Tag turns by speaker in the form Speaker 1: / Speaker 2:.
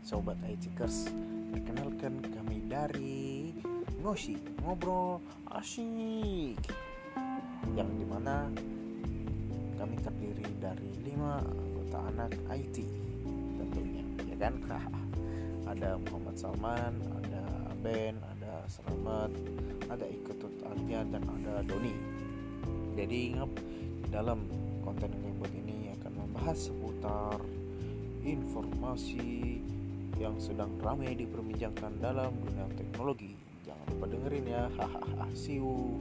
Speaker 1: Sobat ITkers Perkenalkan kami dari Ngoshi Ngobrol Asyik Yang di mana kami terdiri dari lima anggota anak IT tentunya ya kan? Ada Muhammad Salman ada Ben ada Selamat ada Iketut Alia dan ada Doni. Jadi ingat dalam konten yang buat ini akan membahas seputar informasi yang sedang ramai diperbincangkan dalam dunia teknologi. Jangan lupa dengerin ya. Hahaha. See you.